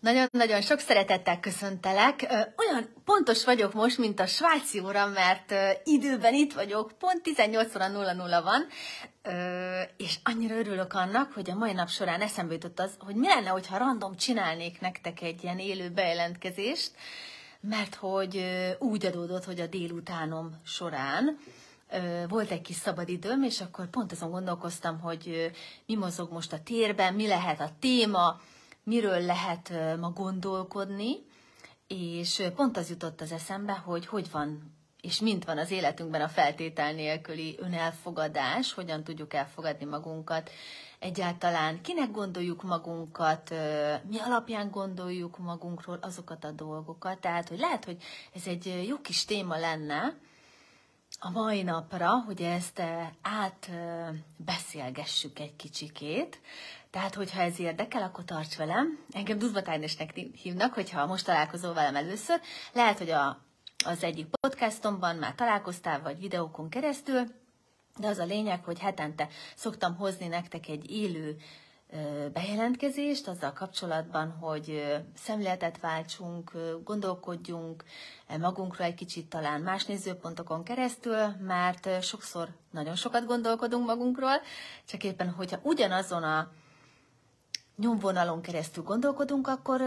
Nagyon-nagyon sok szeretettel köszöntelek. Olyan pontos vagyok most, mint a svájci óra, mert időben itt vagyok, pont 18 óra 00 van, és annyira örülök annak, hogy a mai nap során eszembe jutott az, hogy mi lenne, hogyha random csinálnék nektek egy ilyen élő bejelentkezést, mert hogy úgy adódott, hogy a délutánom során volt egy kis szabadidőm, és akkor pont azon gondolkoztam, hogy mi mozog most a térben, mi lehet a téma, miről lehet ma gondolkodni, és pont az jutott az eszembe, hogy hogy van és mint van az életünkben a feltétel nélküli önelfogadás, hogyan tudjuk elfogadni magunkat, egyáltalán kinek gondoljuk magunkat, mi alapján gondoljuk magunkról azokat a dolgokat. Tehát, hogy lehet, hogy ez egy jó kis téma lenne a mai napra, hogy ezt átbeszélgessük egy kicsikét, tehát, hogyha ez érdekel, akkor tarts velem. Engem Duzma Tájnesnek hívnak, hogyha most találkozol velem először. Lehet, hogy a, az egyik podcastomban már találkoztál, vagy videókon keresztül, de az a lényeg, hogy hetente szoktam hozni nektek egy élő bejelentkezést azzal kapcsolatban, hogy szemléletet váltsunk, gondolkodjunk magunkra egy kicsit talán más nézőpontokon keresztül, mert sokszor nagyon sokat gondolkodunk magunkról, csak éppen, hogyha ugyanazon a nyomvonalon keresztül gondolkodunk, akkor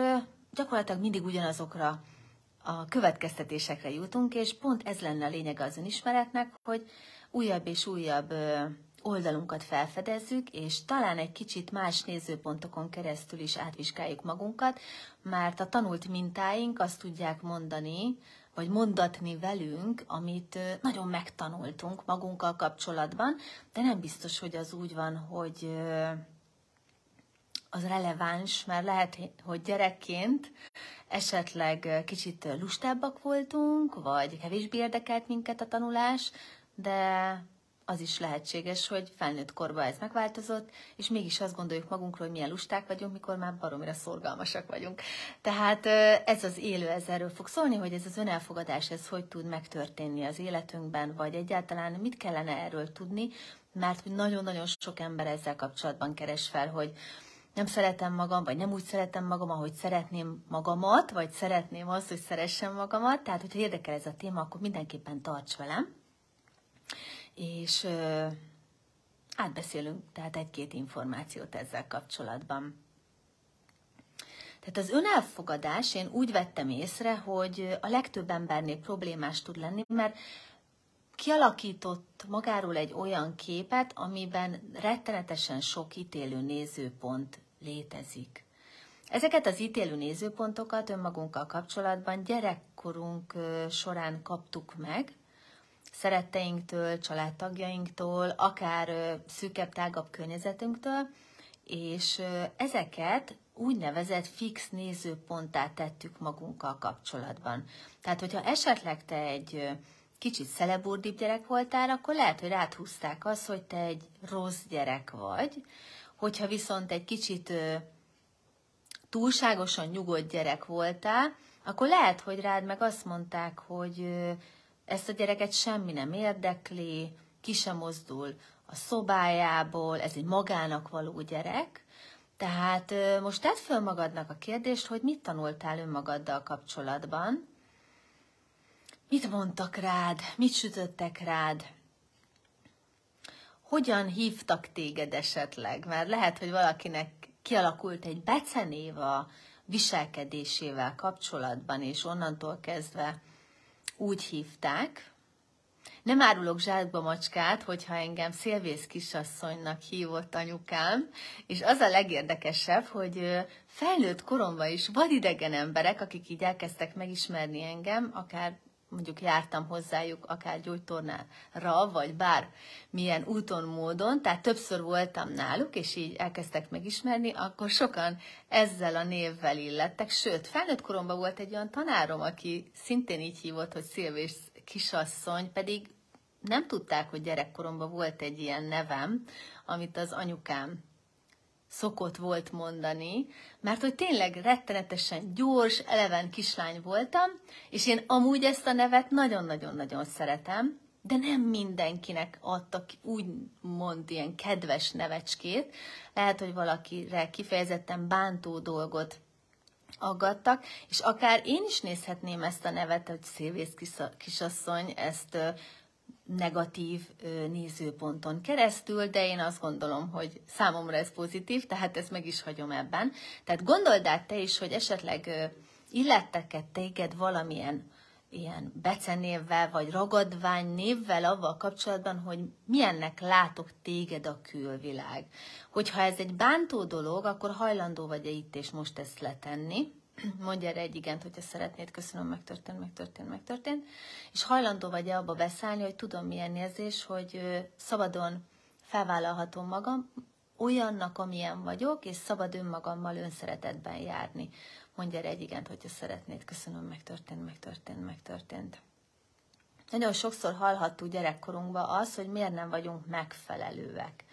gyakorlatilag mindig ugyanazokra a következtetésekre jutunk, és pont ez lenne a lényege az önismeretnek, hogy újabb és újabb oldalunkat felfedezzük, és talán egy kicsit más nézőpontokon keresztül is átvizsgáljuk magunkat, mert a tanult mintáink azt tudják mondani, vagy mondatni velünk, amit nagyon megtanultunk magunkkal kapcsolatban, de nem biztos, hogy az úgy van, hogy az releváns, mert lehet, hogy gyerekként esetleg kicsit lustábbak voltunk, vagy kevésbé érdekelt minket a tanulás, de az is lehetséges, hogy felnőtt korban ez megváltozott, és mégis azt gondoljuk magunkról, hogy milyen lusták vagyunk, mikor már baromira szorgalmasak vagyunk. Tehát ez az élő, ez erről fog szólni, hogy ez az önelfogadás, ez hogy tud megtörténni az életünkben, vagy egyáltalán mit kellene erről tudni, mert nagyon-nagyon sok ember ezzel kapcsolatban keres fel, hogy nem szeretem magam, vagy nem úgy szeretem magam, ahogy szeretném magamat, vagy szeretném azt, hogy szeressem magamat. Tehát, hogyha érdekel ez a téma, akkor mindenképpen tarts velem. És átbeszélünk tehát egy-két információt ezzel kapcsolatban. Tehát az önelfogadás, én úgy vettem észre, hogy a legtöbb embernél problémás tud lenni, mert kialakított magáról egy olyan képet, amiben rettenetesen sok ítélő nézőpont létezik. Ezeket az ítélő nézőpontokat önmagunkkal kapcsolatban gyerekkorunk során kaptuk meg, szeretteinktől, családtagjainktól, akár szűkebb, tágabb környezetünktől, és ezeket úgynevezett fix nézőponttá tettük magunkkal kapcsolatban. Tehát, hogyha esetleg te egy kicsit szeleburdibb gyerek voltál, akkor lehet, hogy ráthúzták azt, hogy te egy rossz gyerek vagy. Hogyha viszont egy kicsit túlságosan nyugodt gyerek voltál, akkor lehet, hogy rád meg azt mondták, hogy ezt a gyereket semmi nem érdekli, ki sem mozdul a szobájából, ez egy magának való gyerek. Tehát most tedd föl magadnak a kérdést, hogy mit tanultál önmagaddal kapcsolatban, Mit mondtak rád? Mit sütöttek rád? Hogyan hívtak téged esetleg? Mert lehet, hogy valakinek kialakult egy becenév viselkedésével kapcsolatban, és onnantól kezdve úgy hívták. Nem árulok zsákba macskát, hogyha engem szélvész kisasszonynak hívott anyukám, és az a legérdekesebb, hogy felnőtt koromban is vadidegen emberek, akik így elkezdtek megismerni engem, akár mondjuk jártam hozzájuk akár gyógytornára, vagy bár milyen úton, módon, tehát többször voltam náluk, és így elkezdtek megismerni, akkor sokan ezzel a névvel illettek. Sőt, felnőtt koromban volt egy olyan tanárom, aki szintén így hívott, hogy Szilvés kisasszony, pedig nem tudták, hogy gyerekkoromban volt egy ilyen nevem, amit az anyukám szokott volt mondani, mert hogy tényleg rettenetesen gyors, eleven kislány voltam, és én amúgy ezt a nevet nagyon-nagyon-nagyon szeretem, de nem mindenkinek adtak úgy mond ilyen kedves nevecskét. Lehet, hogy valakire kifejezetten bántó dolgot aggattak, és akár én is nézhetném ezt a nevet, hogy szélvész kisasszony, ezt negatív nézőponton keresztül, de én azt gondolom, hogy számomra ez pozitív, tehát ezt meg is hagyom ebben. Tehát gondold át te is, hogy esetleg illetteket téged valamilyen ilyen becenévvel, vagy ragadvány névvel avval kapcsolatban, hogy milyennek látok téged a külvilág. Hogyha ez egy bántó dolog, akkor hajlandó vagy-e itt és most ezt letenni, mondja erre egy igent, hogyha szeretnéd, köszönöm, megtörtént, megtörtént, megtörtént, és hajlandó vagy-e abba beszállni, hogy tudom milyen érzés, hogy szabadon felvállalhatom magam, olyannak, amilyen vagyok, és szabad önmagammal önszeretetben járni. Mondja erre egy igent, hogyha szeretnéd, köszönöm, megtörtént, megtörtént, megtörtént. Nagyon sokszor hallhattuk gyerekkorunkban az, hogy miért nem vagyunk megfelelőek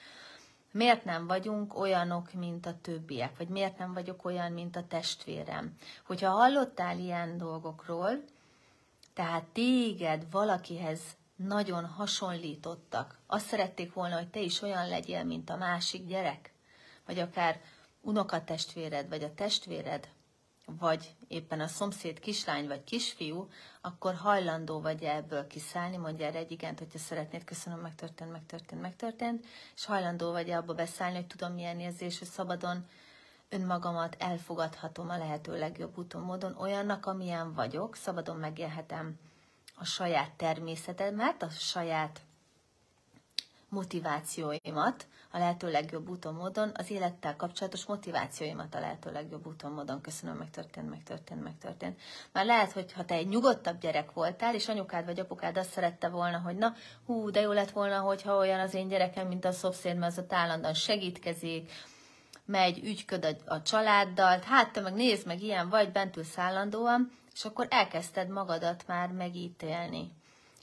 miért nem vagyunk olyanok, mint a többiek, vagy miért nem vagyok olyan, mint a testvérem. Hogyha hallottál ilyen dolgokról, tehát téged valakihez nagyon hasonlítottak, azt szerették volna, hogy te is olyan legyél, mint a másik gyerek, vagy akár unokatestvéred, vagy a testvéred, vagy éppen a szomszéd kislány vagy kisfiú, akkor hajlandó vagy ebből kiszállni, mondja erre egy igent, hogyha szeretnéd, köszönöm, megtörtént, megtörtént, megtörtént, és hajlandó vagy abba beszállni, hogy tudom milyen érzés, hogy szabadon önmagamat elfogadhatom a lehető legjobb úton, módon, olyannak, amilyen vagyok, szabadon megélhetem a saját természetemet, a saját motivációimat a lehető legjobb úton módon, az élettel kapcsolatos motivációimat a lehető legjobb úton módon. Köszönöm, megtörtént, megtörtént, megtörtént. Már lehet, hogy ha te egy nyugodtabb gyerek voltál, és anyukád vagy apukád azt szerette volna, hogy na, hú, de jó lett volna, hogyha olyan az én gyerekem, mint a szomszéd, mert az a állandóan segítkezik, megy, ügyköd a, a családdal, hát te meg nézd meg, ilyen vagy, bentül szállandóan, és akkor elkezdted magadat már megítélni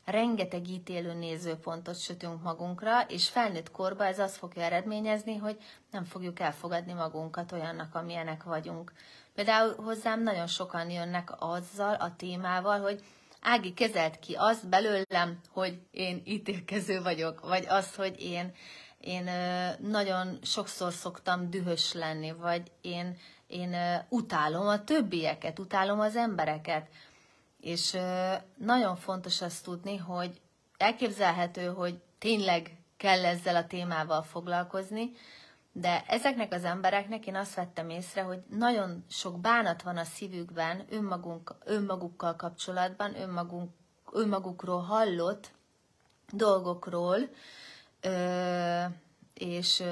rengeteg ítélő nézőpontot sütünk magunkra, és felnőtt korba ez azt fogja eredményezni, hogy nem fogjuk elfogadni magunkat olyannak, amilyenek vagyunk. Például hozzám nagyon sokan jönnek azzal a témával, hogy Ági kezelt ki azt belőlem, hogy én ítélkező vagyok, vagy az, hogy én, én nagyon sokszor szoktam dühös lenni, vagy én, én utálom a többieket, utálom az embereket. És nagyon fontos azt tudni, hogy elképzelhető, hogy tényleg kell ezzel a témával foglalkozni, de ezeknek az embereknek én azt vettem észre, hogy nagyon sok bánat van a szívükben önmagunk, önmagukkal kapcsolatban, önmagunk, önmagukról hallott dolgokról, és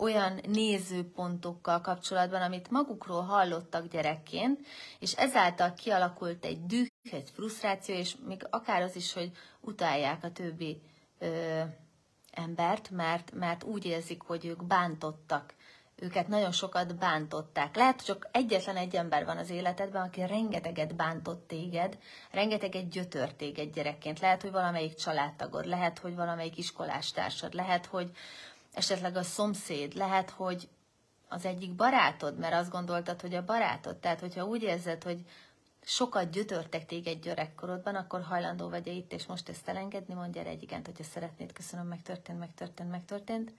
olyan nézőpontokkal kapcsolatban, amit magukról hallottak gyerekként, és ezáltal kialakult egy düh, egy frusztráció, és még akár az is, hogy utálják a többi ö, embert, mert, mert úgy érzik, hogy ők bántottak. Őket nagyon sokat bántották. Lehet, hogy csak egyetlen egy ember van az életedben, aki rengeteget bántott téged, rengeteget gyötört téged gyerekként. Lehet, hogy valamelyik családtagod, lehet, hogy valamelyik iskolástársad, lehet, hogy, esetleg a szomszéd, lehet, hogy az egyik barátod, mert azt gondoltad, hogy a barátod. Tehát, hogyha úgy érzed, hogy sokat gyötörtek téged gyerekkorodban, akkor hajlandó vagy -e itt, és most ezt elengedni, mondja egy igent, hogyha szeretnéd, köszönöm, megtörtént, megtörtént, megtörtént.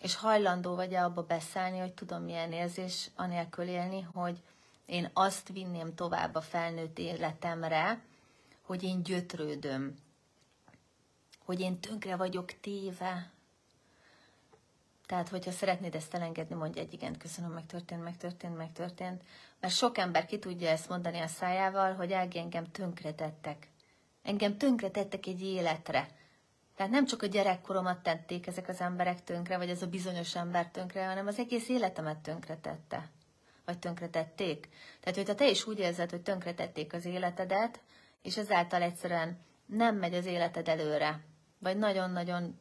És hajlandó vagy-e abba beszállni, hogy tudom milyen érzés anélkül élni, hogy én azt vinném tovább a felnőtt életemre, hogy én gyötrődöm, hogy én tönkre vagyok téve. Tehát, hogyha szeretnéd ezt elengedni, mondj egy igen, köszönöm, megtörtént, megtörtént, megtörtént. Mert sok ember ki tudja ezt mondani a szájával, hogy Ági, engem tönkretettek. Engem tönkretettek egy életre. Tehát nem csak a gyerekkoromat tették ezek az emberek tönkre, vagy ez a bizonyos ember tönkre, hanem az egész életemet tönkretette. Vagy tönkretették. Tehát, hogyha te is úgy érzed, hogy tönkretették az életedet, és ezáltal egyszerűen nem megy az életed előre, vagy nagyon-nagyon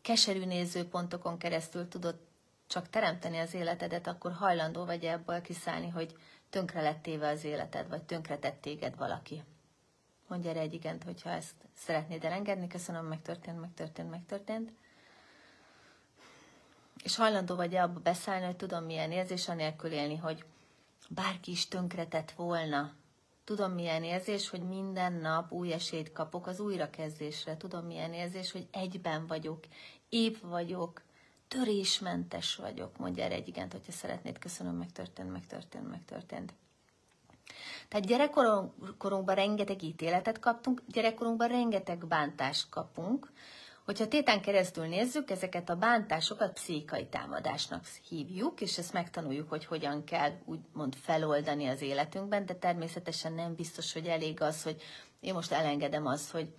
keserű nézőpontokon keresztül tudod csak teremteni az életedet, akkor hajlandó vagy ebből kiszállni, hogy tönkre lett téve az életed, vagy tönkre tett téged valaki. Mondj erre egy igent, hogyha ezt szeretnéd elengedni. Köszönöm, megtörtént, megtörtént, megtörtént. És hajlandó vagy abba beszállni, hogy tudom milyen érzés, anélkül élni, hogy bárki is tönkretett volna, Tudom, milyen érzés, hogy minden nap új esélyt kapok az újrakezdésre. Tudom, milyen érzés, hogy egyben vagyok, épp vagyok, törésmentes vagyok, mondja erre egy igent, hogyha szeretnéd, köszönöm, megtörtént, megtörtént, megtörtént. Tehát gyerekkorunkban rengeteg ítéletet kaptunk, gyerekkorunkban rengeteg bántást kapunk. Hogyha tétán keresztül nézzük, ezeket a bántásokat pszichikai támadásnak hívjuk, és ezt megtanuljuk, hogy hogyan kell úgymond feloldani az életünkben, de természetesen nem biztos, hogy elég az, hogy én most elengedem azt, hogy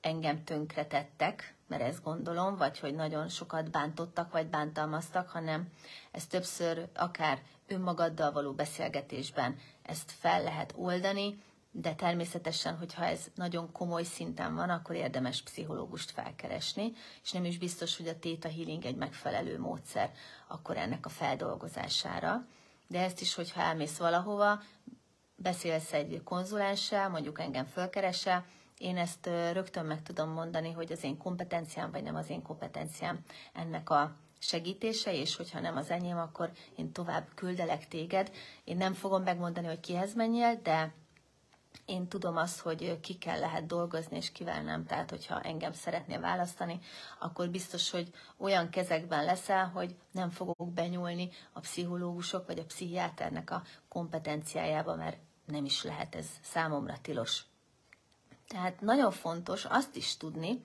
engem tönkretettek, mert ezt gondolom, vagy hogy nagyon sokat bántottak, vagy bántalmaztak, hanem ez többször akár önmagaddal való beszélgetésben ezt fel lehet oldani, de természetesen, hogyha ez nagyon komoly szinten van, akkor érdemes pszichológust felkeresni, és nem is biztos, hogy a Theta Healing egy megfelelő módszer akkor ennek a feldolgozására. De ezt is, hogyha elmész valahova, beszélsz egy konzulenssel, mondjuk engem fölkeresel, én ezt rögtön meg tudom mondani, hogy az én kompetenciám, vagy nem az én kompetenciám ennek a segítése, és hogyha nem az enyém, akkor én tovább küldelek téged. Én nem fogom megmondani, hogy kihez menjél, de én tudom azt, hogy kell lehet dolgozni, és kivel nem. Tehát, hogyha engem szeretnél választani, akkor biztos, hogy olyan kezekben leszel, hogy nem fogok benyúlni a pszichológusok vagy a pszichiáternek a kompetenciájába, mert nem is lehet ez számomra tilos. Tehát nagyon fontos azt is tudni,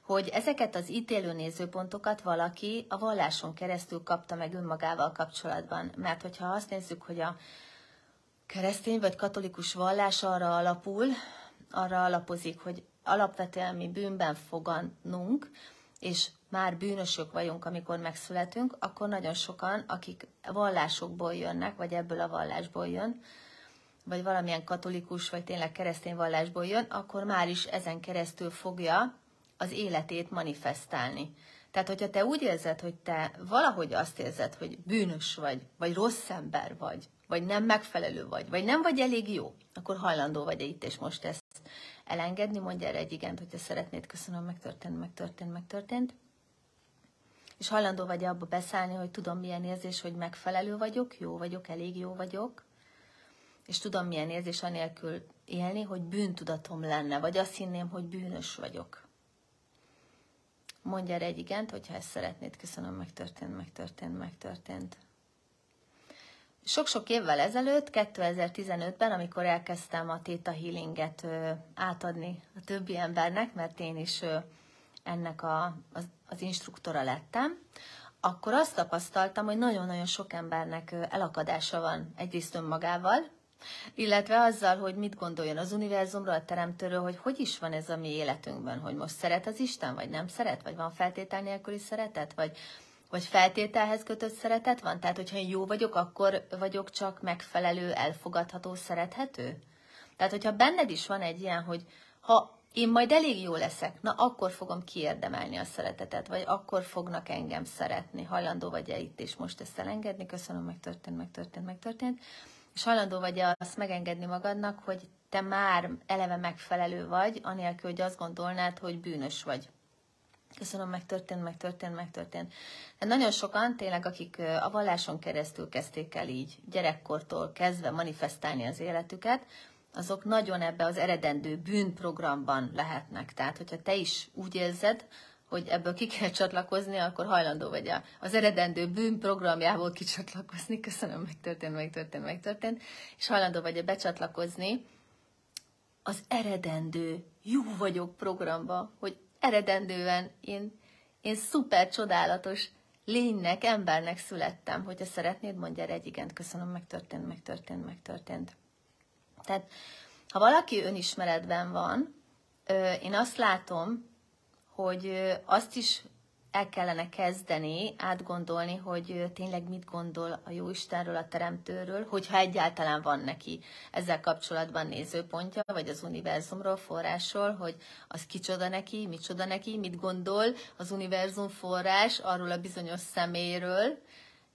hogy ezeket az ítélő nézőpontokat valaki a valláson keresztül kapta meg önmagával kapcsolatban. Mert hogyha azt nézzük, hogy a keresztény vagy katolikus vallás arra alapul, arra alapozik, hogy alapvetően mi bűnben fogadnunk, és már bűnösök vagyunk, amikor megszületünk, akkor nagyon sokan, akik vallásokból jönnek, vagy ebből a vallásból jön, vagy valamilyen katolikus, vagy tényleg keresztény vallásból jön, akkor már is ezen keresztül fogja az életét manifestálni. Tehát, hogyha te úgy érzed, hogy te valahogy azt érzed, hogy bűnös vagy, vagy rossz ember vagy, vagy nem megfelelő vagy, vagy nem vagy elég jó, akkor hajlandó vagy itt és most ezt elengedni, mondja erre egy igent, hogyha szeretnéd, köszönöm, megtörtént, megtörtént, megtörtént. És hajlandó vagy abba beszállni, hogy tudom milyen érzés, hogy megfelelő vagyok, jó vagyok, elég jó vagyok, és tudom milyen érzés anélkül élni, hogy bűntudatom lenne, vagy azt hinném, hogy bűnös vagyok. Mondj erre egy igent, hogyha ezt szeretnéd. Köszönöm, megtörtént, megtörtént, megtörtént. Sok-sok évvel ezelőtt, 2015-ben, amikor elkezdtem a Theta Healinget átadni a többi embernek, mert én is ennek a, az, az instruktora lettem, akkor azt tapasztaltam, hogy nagyon-nagyon sok embernek elakadása van egyrészt önmagával, illetve azzal, hogy mit gondoljon az univerzumról, a teremtőről, hogy hogy is van ez a mi életünkben, hogy most szeret az Isten, vagy nem szeret, vagy van feltétel nélküli szeretet, vagy, vagy feltételhez kötött szeretet van? Tehát, hogyha én jó vagyok, akkor vagyok csak megfelelő, elfogadható, szerethető? Tehát, hogyha benned is van egy ilyen, hogy ha én majd elég jó leszek, na akkor fogom kiérdemelni a szeretetet, vagy akkor fognak engem szeretni, hajlandó vagy-e itt és most ezt elengedni, köszönöm, megtörtént, megtörtént, megtörtént és hajlandó vagy azt megengedni magadnak, hogy te már eleve megfelelő vagy, anélkül, hogy azt gondolnád, hogy bűnös vagy. Köszönöm, megtörtént, megtörtént, megtörtént. De nagyon sokan tényleg, akik a valláson keresztül kezdték el így gyerekkortól kezdve manifestálni az életüket, azok nagyon ebbe az eredendő bűnprogramban lehetnek. Tehát, hogyha te is úgy érzed, hogy ebből ki kell csatlakozni, akkor hajlandó vagy az eredendő bűn programjából kicsatlakozni. Köszönöm, megtörtént, megtörtént, megtörtént. És hajlandó vagy becsatlakozni az eredendő jó vagyok programba, hogy eredendően én, én szuper csodálatos lénynek, embernek születtem. Hogyha szeretnéd, mondja erre egy igent. Köszönöm, megtörtént, megtörtént, megtörtént. Tehát, ha valaki önismeretben van, én azt látom, hogy azt is el kellene kezdeni átgondolni, hogy tényleg mit gondol a Jóistenről, a Teremtőről, hogyha egyáltalán van neki ezzel kapcsolatban nézőpontja, vagy az univerzumról, forrásról, hogy az kicsoda neki, micsoda neki, mit gondol az univerzum forrás arról a bizonyos szeméről,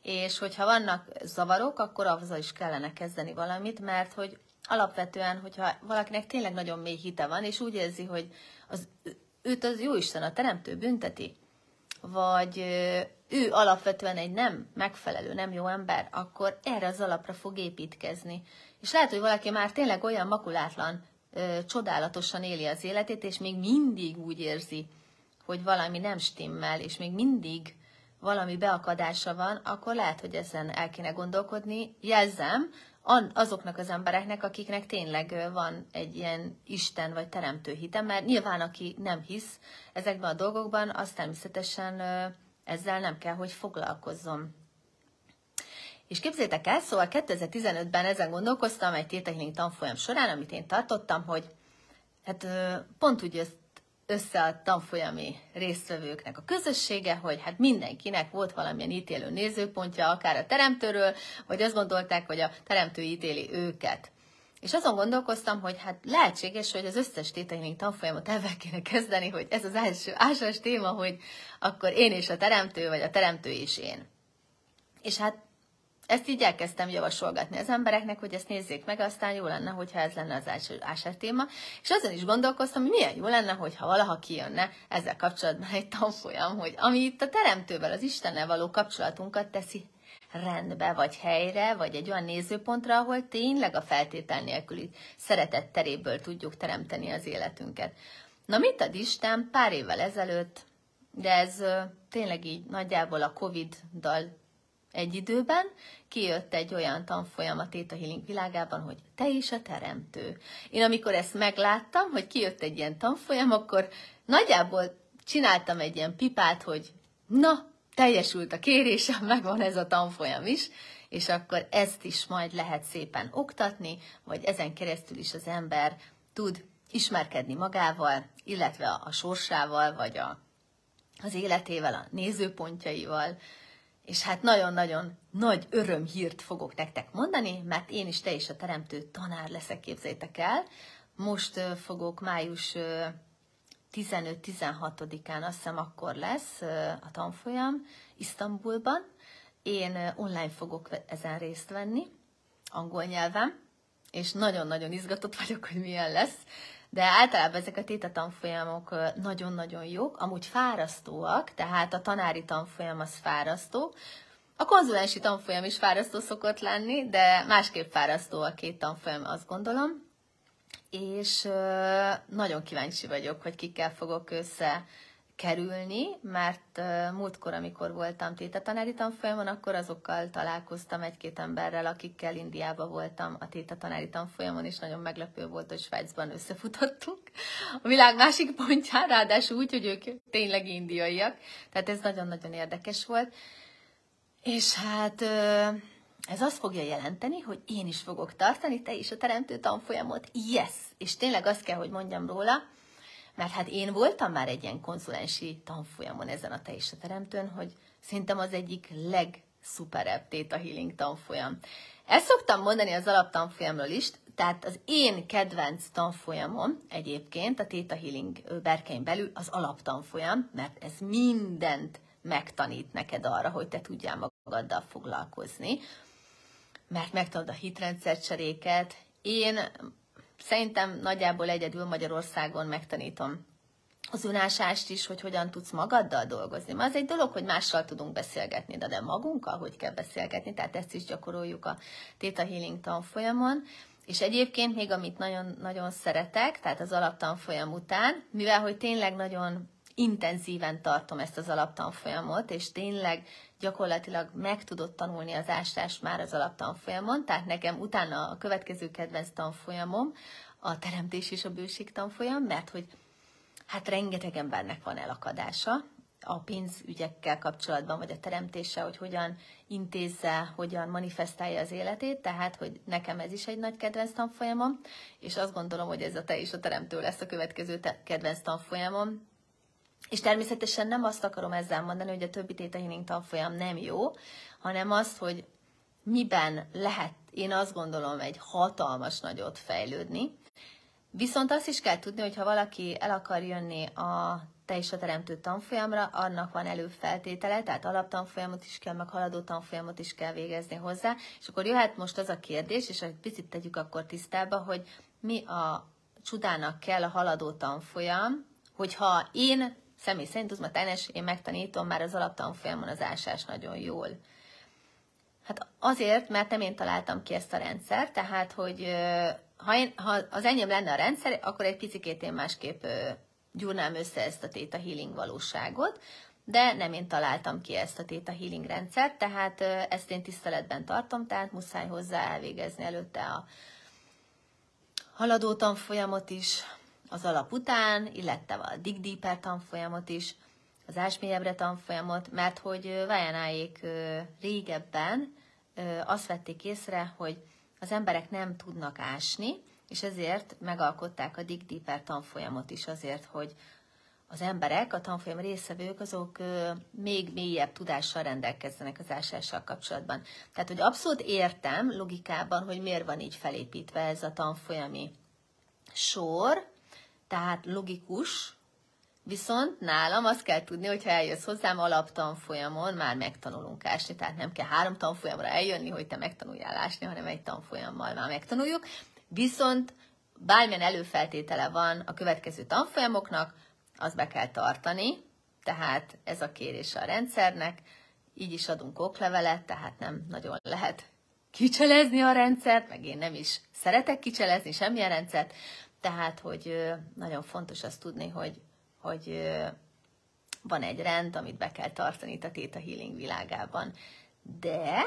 és hogyha vannak zavarok, akkor azzal is kellene kezdeni valamit, mert hogy alapvetően, hogyha valakinek tényleg nagyon mély hite van, és úgy érzi, hogy az őt az jó Isten, a teremtő bünteti, vagy ő alapvetően egy nem megfelelő, nem jó ember, akkor erre az alapra fog építkezni. És lehet, hogy valaki már tényleg olyan makulátlan, csodálatosan éli az életét, és még mindig úgy érzi, hogy valami nem stimmel, és még mindig valami beakadása van, akkor lehet, hogy ezen el kéne gondolkodni. Jelzem, azoknak az embereknek, akiknek tényleg van egy ilyen Isten vagy teremtő hite, mert nyilván aki nem hisz ezekben a dolgokban, az természetesen ezzel nem kell, hogy foglalkozzon. És képzétek el, szóval 2015-ben ezen gondolkoztam egy tétehealing tanfolyam során, amit én tartottam, hogy hát pont úgy össze a tanfolyami résztvevőknek a közössége, hogy hát mindenkinek volt valamilyen ítélő nézőpontja, akár a teremtőről, vagy azt gondolták, hogy a teremtő ítéli őket. És azon gondolkoztam, hogy hát lehetséges, hogy az összes tétehealing tanfolyamot elvel kéne kezdeni, hogy ez az első ásás téma, hogy akkor én és a teremtő, vagy a teremtő és én. És hát ezt így elkezdtem javasolgatni az embereknek, hogy ezt nézzék meg, aztán jó lenne, hogyha ez lenne az első ásár téma. És azon is gondolkoztam, hogy milyen jó lenne, hogyha valaha kijönne ezzel kapcsolatban egy tanfolyam, hogy ami itt a teremtővel, az Istennel való kapcsolatunkat teszi rendbe, vagy helyre, vagy egy olyan nézőpontra, ahol tényleg a feltétel nélküli szeretet teréből tudjuk teremteni az életünket. Na mit ad Isten pár évvel ezelőtt, de ez tényleg így nagyjából a Covid-dal egy időben kijött egy olyan tanfolyam a Theta Healing világában, hogy te is a teremtő. Én amikor ezt megláttam, hogy kijött egy ilyen tanfolyam, akkor nagyjából csináltam egy ilyen pipát, hogy na, teljesült a kérésem, megvan ez a tanfolyam is, és akkor ezt is majd lehet szépen oktatni, vagy ezen keresztül is az ember tud ismerkedni magával, illetve a sorsával, vagy a, az életével, a nézőpontjaival, és hát nagyon-nagyon nagy örömhírt fogok nektek mondani, mert én is te is a teremtő tanár leszek, képzeljétek el. Most fogok május 15-16-án, azt hiszem akkor lesz a tanfolyam Isztambulban. Én online fogok ezen részt venni, angol nyelven, és nagyon-nagyon izgatott vagyok, hogy milyen lesz de általában ezek a téta tanfolyamok nagyon-nagyon jók, amúgy fárasztóak, tehát a tanári tanfolyam az fárasztó, a konzulensi tanfolyam is fárasztó szokott lenni, de másképp fárasztó a két tanfolyam, azt gondolom. És nagyon kíváncsi vagyok, hogy kikkel fogok össze kerülni, mert múltkor, amikor voltam tétatanári tanfolyamon, akkor azokkal találkoztam egy-két emberrel, akikkel Indiában voltam a tétatanári tanfolyamon, és nagyon meglepő volt, hogy Svájcban összefutottunk a világ másik pontján, ráadásul úgy, hogy ők tényleg indiaiak, tehát ez nagyon-nagyon érdekes volt. És hát ez azt fogja jelenteni, hogy én is fogok tartani, te is a teremtő tanfolyamot, yes! És tényleg azt kell, hogy mondjam róla, mert hát én voltam már egy ilyen konzulensi tanfolyamon ezen a te is a teremtőn, hogy szerintem az egyik legszuperebb Theta Healing tanfolyam. Ezt szoktam mondani az alaptanfolyamról is, tehát az én kedvenc tanfolyamom egyébként a Theta Healing berkein belül az alaptanfolyam, mert ez mindent megtanít neked arra, hogy te tudjál magaddal foglalkozni, mert megtanod a hitrendszercseréket. Én szerintem nagyjából egyedül Magyarországon megtanítom az önásást is, hogy hogyan tudsz magaddal dolgozni. Ma az egy dolog, hogy mással tudunk beszélgetni, de, de magunkkal hogy kell beszélgetni, tehát ezt is gyakoroljuk a Theta Healing tanfolyamon. És egyébként még amit nagyon, nagyon szeretek, tehát az alaptanfolyam után, mivel hogy tényleg nagyon intenzíven tartom ezt az alaptanfolyamot, és tényleg gyakorlatilag meg tudott tanulni az ástás már az alaptanfolyamon, tehát nekem utána a következő kedvenc tanfolyamom a teremtés és a bőség tanfolyam, mert hogy hát rengeteg embernek van elakadása a pénzügyekkel kapcsolatban, vagy a teremtése, hogy hogyan intézze, hogyan manifestálja az életét, tehát, hogy nekem ez is egy nagy kedvenc tanfolyamom, és azt gondolom, hogy ez a te is a teremtő lesz a következő kedvenc tanfolyamom, és természetesen nem azt akarom ezzel mondani, hogy a többi Theta Healing tanfolyam nem jó, hanem azt, hogy miben lehet, én azt gondolom, egy hatalmas nagyot fejlődni. Viszont azt is kell tudni, hogy ha valaki el akar jönni a te is a teremtő tanfolyamra, annak van előfeltétele, tehát alaptanfolyamot is kell, meg haladó tanfolyamot is kell végezni hozzá, és akkor jöhet most az a kérdés, és egy picit tegyük akkor tisztába, hogy mi a csodának kell a haladó tanfolyam, hogyha én személy szerint uzmatánes, én megtanítom már az alaptanfolyamon az ásás nagyon jól. Hát azért, mert nem én találtam ki ezt a rendszer, tehát, hogy ha, én, ha az enyém lenne a rendszer, akkor egy picit én másképp gyúrnám össze ezt a Theta Healing valóságot, de nem én találtam ki ezt a Theta Healing rendszert, tehát ezt én tiszteletben tartom, tehát muszáj hozzá elvégezni előtte a haladó tanfolyamot is, az alap után, illetve a Dig Deeper tanfolyamot is, az ásmélyebbre tanfolyamot, mert hogy Vajanáék régebben azt vették észre, hogy az emberek nem tudnak ásni, és ezért megalkották a Dig Deeper tanfolyamot is azért, hogy az emberek, a tanfolyam részevők, azok még mélyebb tudással rendelkezzenek az ásással kapcsolatban. Tehát, hogy abszolút értem logikában, hogy miért van így felépítve ez a tanfolyami sor, tehát logikus, Viszont nálam azt kell tudni, hogy eljössz hozzám alaptanfolyamon, már megtanulunk ásni, tehát nem kell három tanfolyamra eljönni, hogy te megtanuljál ásni, hanem egy tanfolyammal már megtanuljuk. Viszont bármilyen előfeltétele van a következő tanfolyamoknak, azt be kell tartani, tehát ez a kérés a rendszernek, így is adunk oklevelet, tehát nem nagyon lehet kicselezni a rendszert, meg én nem is szeretek kicselezni semmilyen rendszert, tehát, hogy nagyon fontos azt tudni, hogy, hogy van egy rend, amit be kell tartani itt a Theta Healing világában. De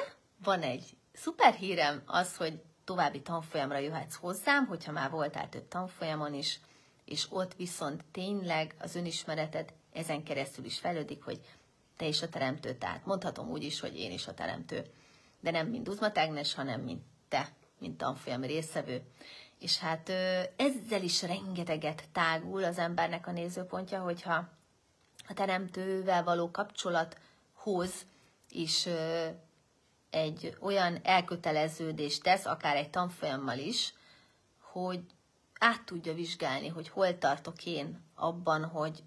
van egy szuper hírem az, hogy további tanfolyamra jöhetsz hozzám, hogyha már voltál több tanfolyamon is, és ott viszont tényleg az önismereted ezen keresztül is fejlődik, hogy te is a teremtő, tehát mondhatom úgy is, hogy én is a teremtő, de nem mint Uzma Tágnes, hanem mint te, mint tanfolyam részevő. És hát ezzel is rengeteget tágul az embernek a nézőpontja, hogyha a teremtővel való kapcsolathoz is egy olyan elköteleződést tesz, akár egy tanfolyammal is, hogy át tudja vizsgálni, hogy hol tartok én abban, hogy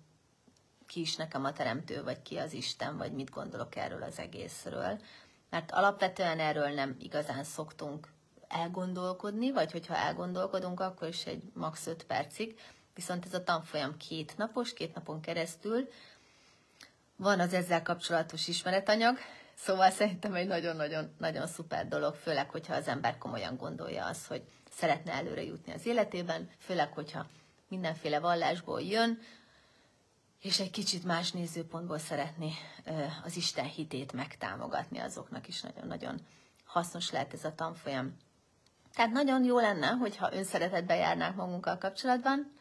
ki is nekem a teremtő, vagy ki az Isten, vagy mit gondolok erről az egészről. Mert alapvetően erről nem igazán szoktunk elgondolkodni, vagy hogyha elgondolkodunk, akkor is egy max. 5 percig. Viszont ez a tanfolyam két napos, két napon keresztül van az ezzel kapcsolatos ismeretanyag, szóval szerintem egy nagyon-nagyon nagyon szuper dolog, főleg, hogyha az ember komolyan gondolja azt, hogy szeretne előre jutni az életében, főleg, hogyha mindenféle vallásból jön, és egy kicsit más nézőpontból szeretné az Isten hitét megtámogatni, azoknak is nagyon-nagyon hasznos lehet ez a tanfolyam. Tehát nagyon jó lenne, hogyha önszeretetbe járnánk magunkkal kapcsolatban,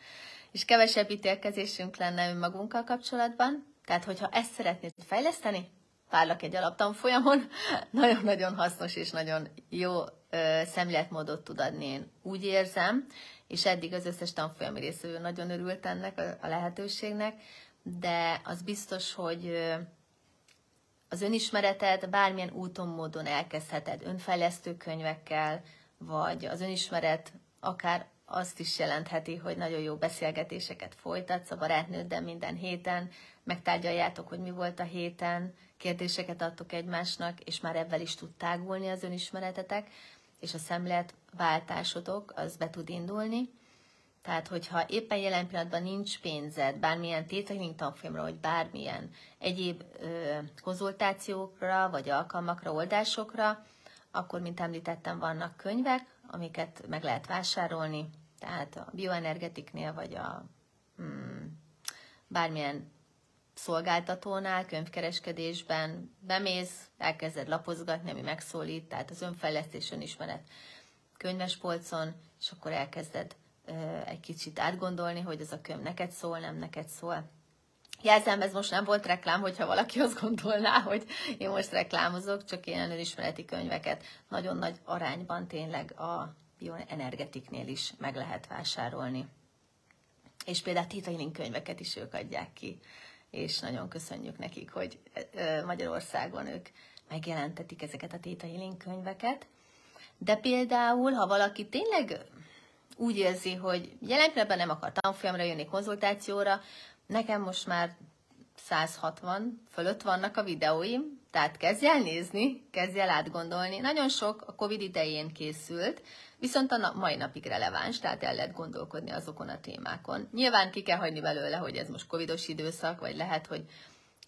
és kevesebb ítélkezésünk lenne önmagunkkal kapcsolatban. Tehát, hogyha ezt szeretnéd fejleszteni, várlak egy alaptanfolyamon, nagyon-nagyon hasznos és nagyon jó ö, szemléletmódot tud adni, én úgy érzem, és eddig az összes tanfolyami részvevő nagyon örült ennek a, a lehetőségnek, de az biztos, hogy ö, az önismeretet bármilyen úton, módon elkezdheted önfejlesztő könyvekkel, vagy az önismeret akár azt is jelentheti, hogy nagyon jó beszélgetéseket folytatsz a barátnőddel minden héten, megtárgyaljátok, hogy mi volt a héten, kérdéseket adtok egymásnak, és már ebben is tud tágulni az önismeretetek, és a szemlélet váltásotok, az be tud indulni. Tehát, hogyha éppen jelen pillanatban nincs pénzed bármilyen tételink tanfolyamra, vagy bármilyen egyéb ö, konzultációkra, vagy alkalmakra, oldásokra, akkor, mint említettem, vannak könyvek, amiket meg lehet vásárolni, tehát a bioenergetiknél, vagy a hmm, bármilyen szolgáltatónál, könyvkereskedésben bemész, elkezded lapozgatni, ami megszólít, tehát az önfejlesztés, önismeret könyvespolcon, és akkor elkezded egy kicsit átgondolni, hogy ez a könyv neked szól, nem neked szól. Jelzem, ez most nem volt reklám, hogyha valaki azt gondolná, hogy én most reklámozok, csak én önismereti könyveket nagyon nagy arányban tényleg a bioenergetiknél is meg lehet vásárolni. És például Tita könyveket is ők adják ki és nagyon köszönjük nekik, hogy Magyarországon ők megjelentetik ezeket a Theta Healing könyveket. De például, ha valaki tényleg úgy érzi, hogy jelen nem akar tanfolyamra jönni konzultációra, nekem most már 160 fölött vannak a videóim, tehát kezdj el nézni, kezdj el átgondolni. Nagyon sok a Covid idején készült, viszont a mai napig releváns, tehát el lehet gondolkodni azokon a témákon. Nyilván ki kell hagyni belőle, hogy ez most covidos időszak, vagy lehet, hogy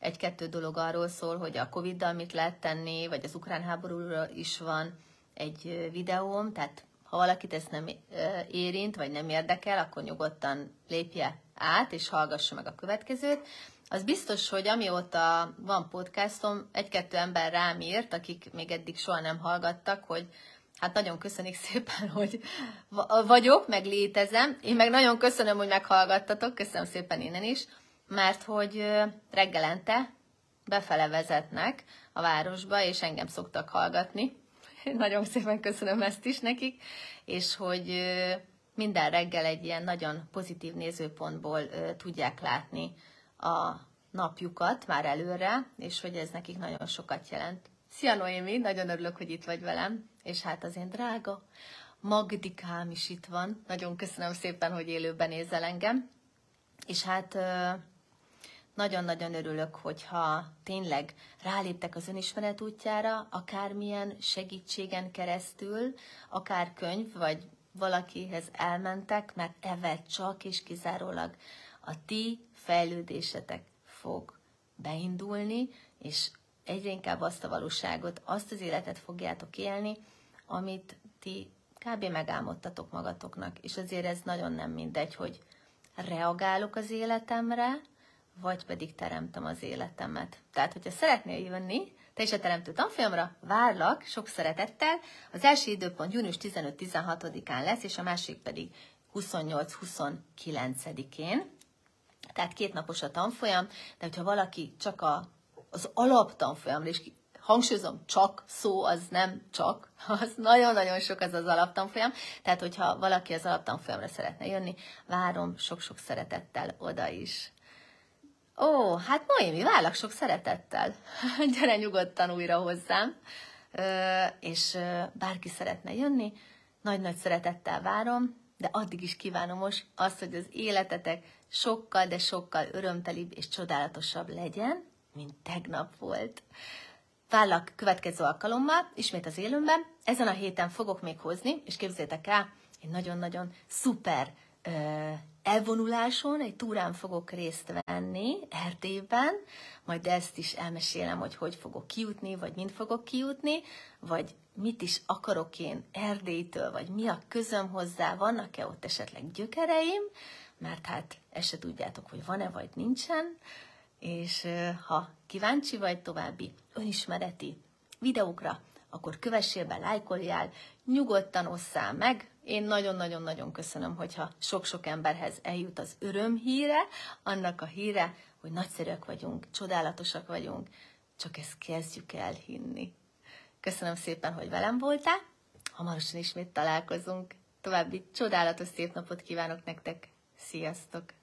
egy-kettő dolog arról szól, hogy a Covid-dal mit lehet tenni, vagy az ukrán háborúról is van egy videóm, tehát ha valakit ez nem érint, vagy nem érdekel, akkor nyugodtan lépje át, és hallgassa meg a következőt. az biztos, hogy amióta van podcastom, egy-kettő ember rám írt, akik még eddig soha nem hallgattak, hogy hát nagyon köszönik szépen, hogy vagyok, meg létezem. Én meg nagyon köszönöm, hogy meghallgattatok, köszönöm szépen innen is, mert hogy reggelente befele vezetnek a városba, és engem szoktak hallgatni. Nagyon szépen köszönöm ezt is nekik, és hogy minden reggel egy ilyen nagyon pozitív nézőpontból tudják látni a napjukat már előre, és hogy ez nekik nagyon sokat jelent. Szia Noémi, nagyon örülök, hogy itt vagy velem, és hát az én drága Magdikám is itt van. Nagyon köszönöm szépen, hogy élőben nézel engem. És hát nagyon-nagyon örülök, hogyha tényleg ráléptek az önismeret útjára, akármilyen segítségen keresztül, akár könyv, vagy valakihez elmentek, mert evel csak és kizárólag a ti fejlődésetek fog beindulni, és egyre inkább azt a valóságot, azt az életet fogjátok élni, amit ti kb. megálmodtatok magatoknak. És azért ez nagyon nem mindegy, hogy reagálok az életemre, vagy pedig teremtem az életemet. Tehát, hogyha szeretnél jönni, te is a Teremtő tanfolyamra, várlak sok szeretettel. Az első időpont június 15-16-án lesz, és a másik pedig 28-29-én. Tehát két napos a tanfolyam, de hogyha valaki csak a, az alaptanfolyamra, és hangsúlyozom, csak szó az nem csak, az nagyon-nagyon sok az az alaptanfolyam, tehát hogyha valaki az alaptanfolyamra szeretne jönni, várom sok-sok szeretettel oda is. Ó, hát Noémi, várlak sok szeretettel. Gyere nyugodtan újra hozzám, és bárki szeretne jönni, nagy-nagy szeretettel várom, de addig is kívánom most azt, hogy az életetek sokkal, de sokkal örömtelibb és csodálatosabb legyen, mint tegnap volt. Várlak következő alkalommal, ismét az élőmben. Ezen a héten fogok még hozni, és képzétek el, egy nagyon-nagyon szuper elvonuláson, egy túrán fogok részt venni Erdélyben, majd ezt is elmesélem, hogy hogy fogok kijutni, vagy mind fogok kijutni, vagy mit is akarok én Erdélytől, vagy mi a közöm hozzá, vannak-e ott esetleg gyökereim, mert hát ezt se tudjátok, hogy van-e vagy nincsen, és ha kíváncsi vagy további önismereti videókra, akkor kövessél be, lájkoljál, nyugodtan osszál meg, én nagyon-nagyon-nagyon köszönöm, hogyha sok-sok emberhez eljut az öröm híre, annak a híre, hogy nagyszerűek vagyunk, csodálatosak vagyunk, csak ezt kezdjük el hinni. Köszönöm szépen, hogy velem voltál, hamarosan ismét találkozunk. További csodálatos szép napot kívánok nektek. Sziasztok!